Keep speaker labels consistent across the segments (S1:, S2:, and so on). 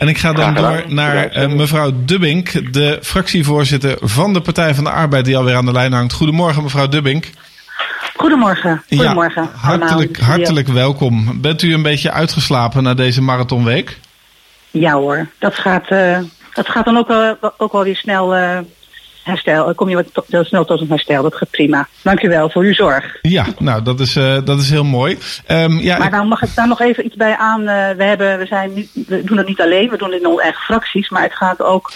S1: En ik ga dan door naar mevrouw Dubbink, de fractievoorzitter van de Partij van de Arbeid, die alweer aan de lijn hangt. Goedemorgen, mevrouw Dubbink.
S2: Goedemorgen. Goedemorgen.
S1: Ja, hartelijk, hartelijk welkom. Bent u een beetje uitgeslapen na deze marathonweek?
S2: Ja hoor, dat gaat, uh, dat gaat dan ook, wel, ook wel weer snel uh, herstel. Kom je wat heel snel tot een herstel. Dat gaat prima. Dank u wel voor uw zorg.
S1: Ja, nou dat is, uh, dat is heel mooi.
S2: Um, ja, maar dan mag ik daar nog even iets bij aan. we, hebben, we, zijn niet, we doen het niet alleen, we doen het in onze eigen fracties. Maar het gaat ook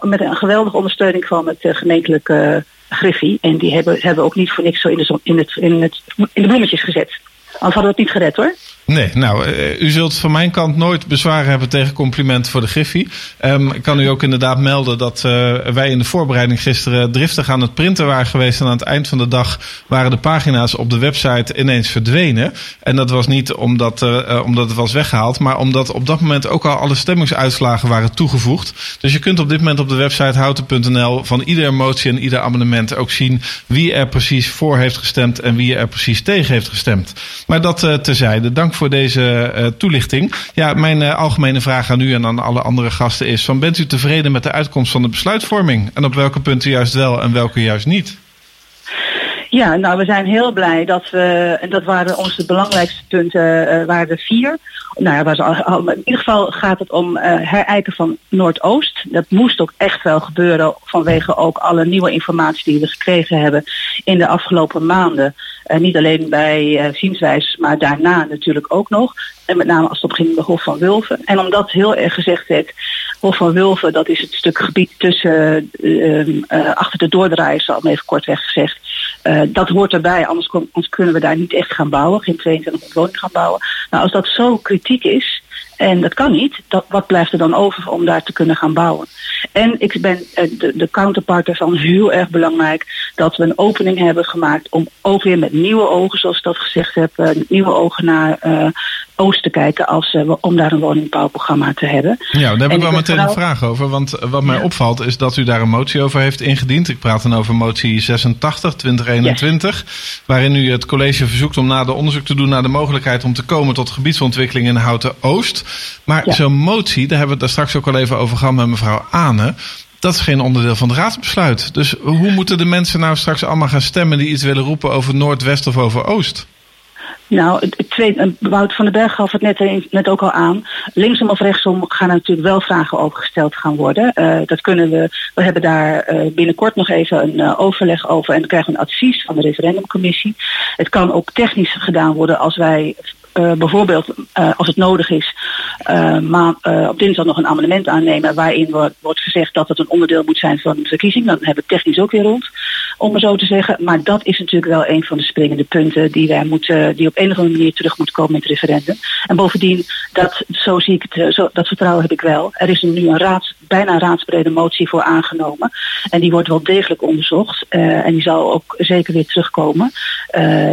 S2: met een geweldige ondersteuning van het gemeentelijke Griffie. En die hebben, hebben ook niet voor niks zo in de, zon, in het, in het, in de bloemetjes gezet. Anders hadden we het niet gered hoor.
S1: Nee, nou, uh, u zult van mijn kant nooit bezwaren hebben tegen compliment voor de Griffie. Um, ik kan u ook inderdaad melden dat uh, wij in de voorbereiding gisteren driftig aan het printen waren geweest. En aan het eind van de dag waren de pagina's op de website ineens verdwenen. En dat was niet omdat, uh, omdat het was weggehaald, maar omdat op dat moment ook al alle stemmingsuitslagen waren toegevoegd. Dus je kunt op dit moment op de website houten.nl van iedere motie en ieder amendement ook zien wie er precies voor heeft gestemd en wie er precies tegen heeft gestemd. Maar dat terzijde. Dank voor deze uh, toelichting. Ja, mijn uh, algemene vraag aan u en aan alle andere gasten is: van, bent u tevreden met de uitkomst van de besluitvorming? En op welke punten juist wel en welke juist niet?
S2: Ja, nou we zijn heel blij dat we, en dat waren onze belangrijkste punten, uh, waren er vier. Nou ja, was al, in ieder geval gaat het om uh, herijken van Noordoost. Dat moest ook echt wel gebeuren vanwege ook alle nieuwe informatie die we gekregen hebben in de afgelopen maanden. Uh, niet alleen bij uh, zienswijs, maar daarna natuurlijk ook nog. En met name als het op ging Hof van Wulven. En omdat heel erg gezegd werd, Hof van Wulven, dat is het stuk gebied tussen, uh, achter de doordraaiers, al even kortweg gezegd. dat hoort erbij, anders, kunnen we daar niet echt gaan bouwen, geen 22 woningen gaan bouwen. Nou, als dat zo kritiek is, en dat kan niet. Wat blijft er dan over om daar te kunnen gaan bouwen? En ik ben de, de counterpart ervan heel erg belangrijk dat we een opening hebben gemaakt om ook weer met nieuwe ogen, zoals ik dat gezegd heb, nieuwe ogen naar uh, Oost te kijken als, uh, om daar een woningbouwprogramma te hebben.
S1: Ja, daar heb ik wel meteen een vraag over. Want wat mij ja. opvalt is dat u daar een motie over heeft ingediend. Ik praat dan over motie 86 2021. Yes. Waarin u het college verzoekt om na de onderzoek te doen naar de mogelijkheid om te komen tot gebiedsontwikkeling in Houten Oost. Maar ja. zo'n motie, daar hebben we het daar straks ook al even over gehad met mevrouw Ane. Dat is geen onderdeel van het raadsbesluit. Dus hoe moeten de mensen nou straks allemaal gaan stemmen die iets willen roepen over Noordwest of over Oost?
S2: Nou, het tweede, Wout van den Berg gaf het net, net ook al aan. Linksom of rechtsom gaan er natuurlijk wel vragen over gesteld gaan worden. Uh, dat kunnen we, we hebben daar binnenkort nog even een overleg over en dan krijgen we een advies van de referendumcommissie. Het kan ook technisch gedaan worden als wij bijvoorbeeld als het nodig is, uh, maar op dinsdag nog een amendement aannemen waarin wordt, wordt gezegd dat het een onderdeel moet zijn van de verkiezing. Dan hebben we technisch ook weer rond, om maar zo te zeggen. Maar dat is natuurlijk wel een van de springende punten die wij moeten, die op een of andere manier terug moet komen in het referendum. En bovendien, dat, zo zie ik het, zo, dat vertrouwen heb ik wel. Er is nu een raads, bijna raadsbrede motie voor aangenomen. En die wordt wel degelijk onderzocht. en die zal ook zeker weer terugkomen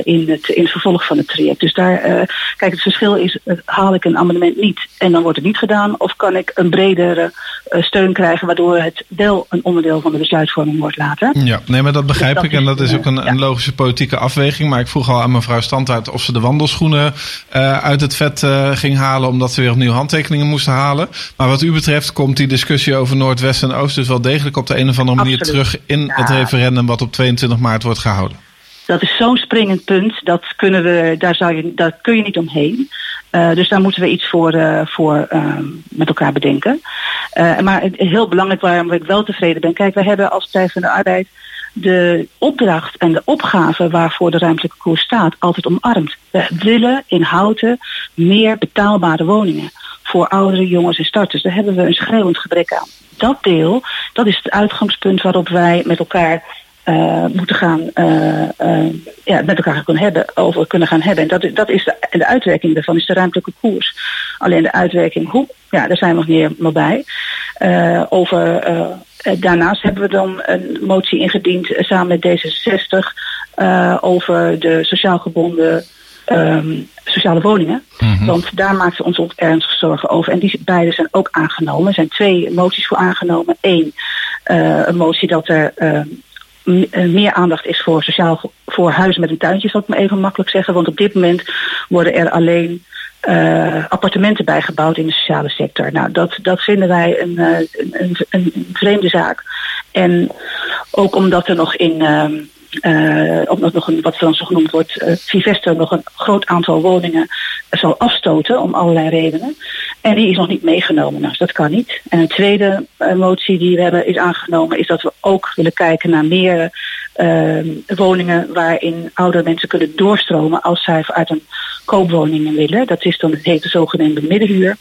S2: in, het, in het vervolg van het traject. Dus daar Kijk, het verschil is, haal ik een amendement niet en dan wordt het niet gedaan, of kan ik een bredere uh, steun krijgen, waardoor het wel een onderdeel van de besluitvorming wordt later.
S1: Ja, nee, maar dat begrijp dus dat ik en dat is ook een, een, logische politieke afweging. Maar ik vroeg al aan mevrouw Standaard of ze de wandelschoenen uh, uit het vet uh, ging halen, omdat ze weer opnieuw handtekeningen moesten halen. Maar wat u betreft komt die discussie over Noordwest en Oost dus wel degelijk op de een of andere manier
S2: Absoluut.
S1: terug in
S2: Ja.
S1: het referendum wat op 22 maart wordt gehouden.
S2: Dat is zo'n springend punt, dat, kunnen we, daar, zou je, daar kun je niet omheen. Uh, dus daar moeten we iets voor, uh, voor uh, met elkaar bedenken. Uh, maar heel belangrijk waarom ik wel tevreden ben. Kijk, we hebben als Partij van de Arbeid de opdracht en de opgave waarvoor de ruimtelijke koers staat altijd omarmd. We willen in Houten meer betaalbare woningen voor oudere jongens en starters. Daar hebben we een schreeuwend gebrek aan. Dat deel, dat is het uitgangspunt waarop wij met elkaar uh, moeten gaan, uh, uh, ja, met elkaar kunnen hebben, over kunnen gaan hebben. En dat, dat is de, de uitwerking daarvan, is de ruimtelijke koers. Alleen de uitwerking, hoe, ja, daar zijn we nog niet helemaal bij. over, daarnaast hebben we dan een motie ingediend samen met D66 over de sociaal gebonden um, sociale woningen.
S1: Mhm.
S2: Want daar maakten we ons ook ernstig zorgen over. En die beide zijn ook aangenomen. Er zijn twee moties voor aangenomen. Eén, een motie dat er meer aandacht is voor sociaal voor huizen met een tuintje, zal ik maar even makkelijk zeggen. Want op dit moment worden er alleen uh, appartementen bijgebouwd in de sociale sector. Nou, dat, dat vinden wij een, uh, een, een, een, vreemde zaak. En ook omdat er nog in. Uh, omdat nog een, wat dan zo genoemd wordt, uh, nog een groot aantal woningen zal afstoten om allerlei redenen. En die is nog niet meegenomen. Nou, dat kan niet. En een tweede uh, motie die we hebben is aangenomen, is dat we ook willen kijken naar meer woningen waarin oudere mensen kunnen doorstromen als zij uit een koopwoningen willen. Dat is dan het hete zogenoemde middenhuur.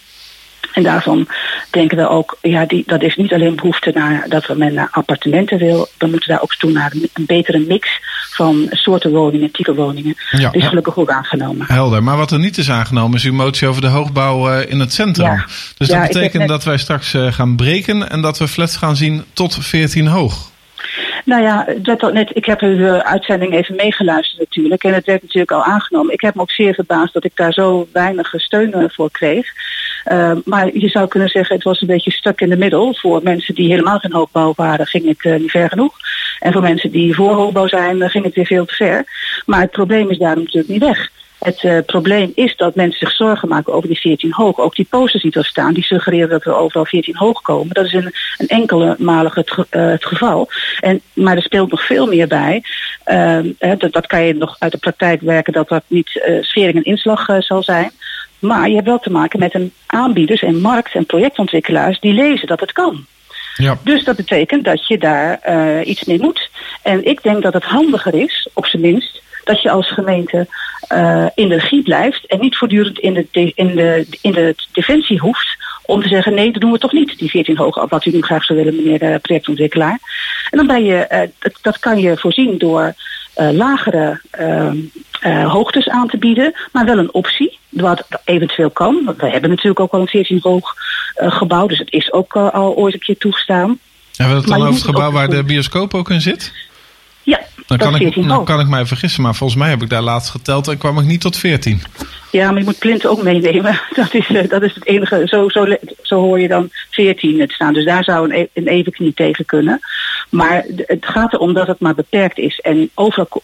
S2: En daarvan denken we ook, ja, die, dat is niet alleen behoefte naar dat we men naar appartementen wil. Dan moeten we daar ook toe naar een betere mix van soorten woningen, type woningen. Ja, dat is gelukkig ook aangenomen.
S1: Helder. Maar wat er niet is aangenomen is uw motie over de hoogbouw uh, in het centrum. Ja. Dus dat betekent net... dat wij straks uh, gaan breken en dat we flats gaan zien tot 14 hoog.
S2: Nou ja, dat net, ik heb de uitzending even meegeluisterd natuurlijk. En het werd natuurlijk al aangenomen. Ik heb me ook zeer verbaasd dat ik daar zo weinig steun voor kreeg. Uh, maar je zou kunnen zeggen, het was een beetje stuk in de middel. Voor mensen die helemaal geen hoogbouw waren, ging het uh, niet ver genoeg. En voor mensen die voor hoogbouw zijn, ging het weer veel te ver. Maar het probleem is daarom natuurlijk niet weg. Het uh, probleem is dat mensen zich zorgen maken over die 14 hoog. Ook die posters die er staan, die suggereren dat we overal 14 hoog komen. Dat is een, een enkele malig het, het geval. En, maar er speelt nog veel meer bij. Uh, dat, dat kan je nog uit de praktijk werken dat dat niet schering en inslag zal zijn. Maar je hebt wel te maken met een aanbieders en markt- en projectontwikkelaars die lezen dat het kan. Ja. Dus dat betekent dat je daar uh, iets mee moet. En ik denk dat het handiger is, op zijn minst, dat je als gemeente uh, in de regie blijft en niet voortdurend in de, in, de, in de defensie hoeft om te zeggen nee, dat doen we toch niet, die 14 hoog wat u nu graag zou willen, meneer de projectontwikkelaar. En dan ben je, uh, dat, dat kan je voorzien door lagere uh, hoogtes aan te bieden, maar wel een optie, wat eventueel kan. Want we hebben natuurlijk ook al een 14 hoog gebouw, dus het is ook al ooit een keer toegestaan.
S1: Hebben we het dan over het gebouw waar de bioscoop ook in zit?
S2: Ja,
S1: dan kan, ik, dan kan ik mij vergissen, maar volgens mij heb ik daar laatst geteld en kwam ik niet tot 14.
S2: Ja, maar je moet plinten ook meenemen. Dat is, uh, dat is het enige. Zo, zo, zo hoor je dan 14 het staan. Dus daar zou een, een evenknie tegen kunnen. Maar het gaat erom dat het maar beperkt is. En overal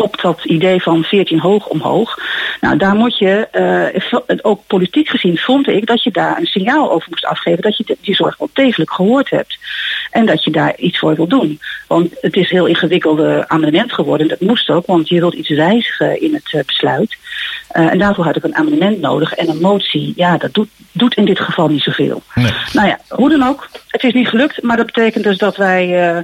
S2: popt dat idee van 14 hoog omhoog. Nou, daar moet je, uh, ook politiek gezien vond ik dat je daar een signaal over moest afgeven dat je die zorg wel degelijk gehoord hebt. En dat je daar iets voor wil doen. Want het is heel ingewikkelde amendement geworden. Dat moest ook, want je wilt iets wijzigen in het uh, besluit. Uh, en daarvoor had ik een amendement nodig. En een motie, ja, dat doet, doet in dit geval niet zoveel. Nee. Nou ja, hoe dan ook. Het is niet gelukt, maar dat betekent dus dat wij uh,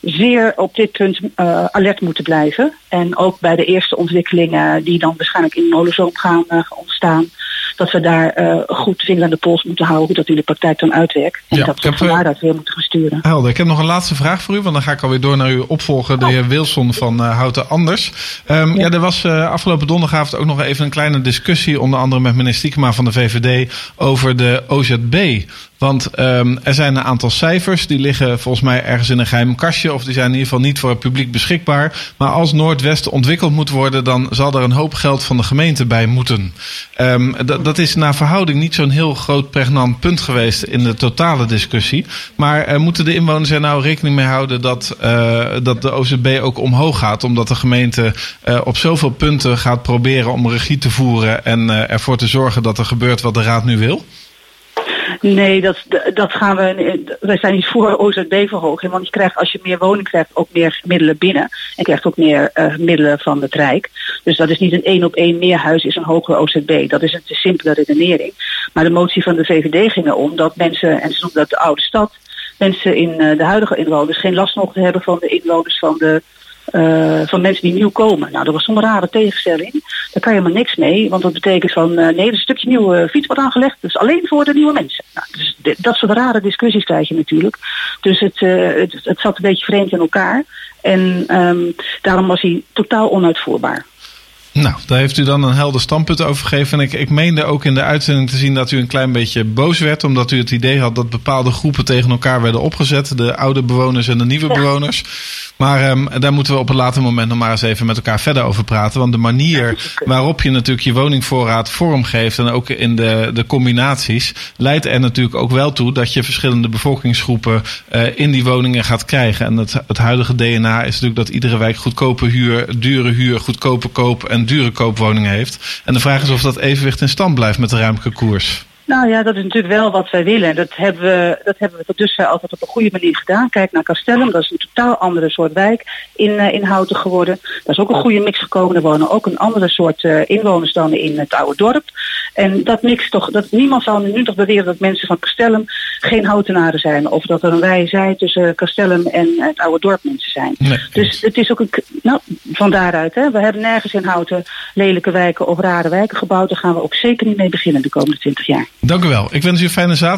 S2: zeer op dit punt uh, alert moeten blijven. En ook bij de eerste ontwikkelingen die dan waarschijnlijk in Molenzoom gaan ontstaan dat we daar uh, goed vinger aan de pols moeten houden, hoe dat in de praktijk dan uitwerkt. En ja, dat we vandaar dat weer moeten gaan sturen.
S1: Helder, ik heb nog een laatste vraag voor u, want dan ga ik alweer door naar uw opvolger, de oh. heer Wilson van uh, Houten Anders. Um, ja. ja. er was uh, afgelopen donderdagavond ook nog even een kleine discussie, onder andere met meneer Stiekema van de VVD, over de OZB. Want um, er zijn een aantal cijfers, die liggen volgens mij ergens in een geheim kastje, of die zijn in ieder geval niet voor het publiek beschikbaar. Maar als Noordwest ontwikkeld moet worden, dan zal er een hoop geld van de gemeente bij moeten. Um, dat is naar verhouding niet zo'n heel groot pregnant punt geweest in de totale discussie. Maar moeten de inwoners er nou rekening mee houden dat, uh, dat de OZB ook omhoog gaat, omdat de gemeente uh, op zoveel punten gaat proberen om regie te voeren en ervoor te zorgen dat er gebeurt wat de Raad nu wil?
S2: Nee, dat, dat gaan we. Wij zijn niet voor OZB-verhoging. Want je krijgt, als je meer woning krijgt, ook meer middelen binnen. En krijgt ook meer uh, middelen van het Rijk. Dus dat is niet een één op één meer huis is een hogere OZB. Dat is een te simpele redenering. Maar de motie van de VVD ging erom dat mensen, en ze noemen dat de oude stad, mensen in uh, de huidige inwoners geen last mochten hebben van de inwoners van de uh, van mensen die nieuw komen. Nou, dat was zo'n rare tegenstelling. Daar kan je helemaal niks mee, want dat betekent van uh, nee, er een stukje nieuwe fiets wordt aangelegd, dus alleen voor de nieuwe mensen. Nou, dus dat soort rare discussies krijg je natuurlijk. Dus het, het, zat een beetje vreemd in elkaar. En um, daarom was hij totaal onuitvoerbaar.
S1: Nou, daar heeft u dan een helder standpunt over gegeven. En ik, ik meende ook in de uitzending te zien dat u een klein beetje boos werd. Omdat u het idee had dat bepaalde groepen tegen elkaar werden opgezet. De oude bewoners en de nieuwe bewoners. Maar um, daar moeten we op een later moment nog maar eens even met elkaar verder over praten. Want de manier waarop je natuurlijk je woningvoorraad vormgeeft en ook in de, de combinaties, leidt er natuurlijk ook wel toe dat je verschillende bevolkingsgroepen uh, in die woningen gaat krijgen. En het, het huidige DNA is natuurlijk dat iedere wijk goedkope huur, dure huur, goedkope koop en dure koopwoningen heeft. En de vraag is of dat evenwicht in stand blijft met de ruimte koers.
S2: Nou ja, dat is natuurlijk wel wat wij willen. Dat hebben we, dat hebben we tot dusver altijd op een goede manier gedaan. Kijk naar Castellum, dat is een totaal andere soort wijk in, uh, in Houten geworden. Daar is ook een goede mix gekomen. Er wonen ook een andere soort uh, inwoners dan in het oude dorp. En dat mix toch, dat niemand zal nu toch beweren dat mensen van Castellum geen Houtenaren zijn. Of dat er een wij zij tussen Castellum en het oude dorp mensen zijn. Nee, dus het is ook een, nou, van daaruit, hè. We hebben nergens in Houten lelijke wijken of rare wijken gebouwd. Daar gaan we ook zeker niet mee beginnen de komende twintig jaar.
S1: Dank u wel. Ik wens u een fijne zaterdag.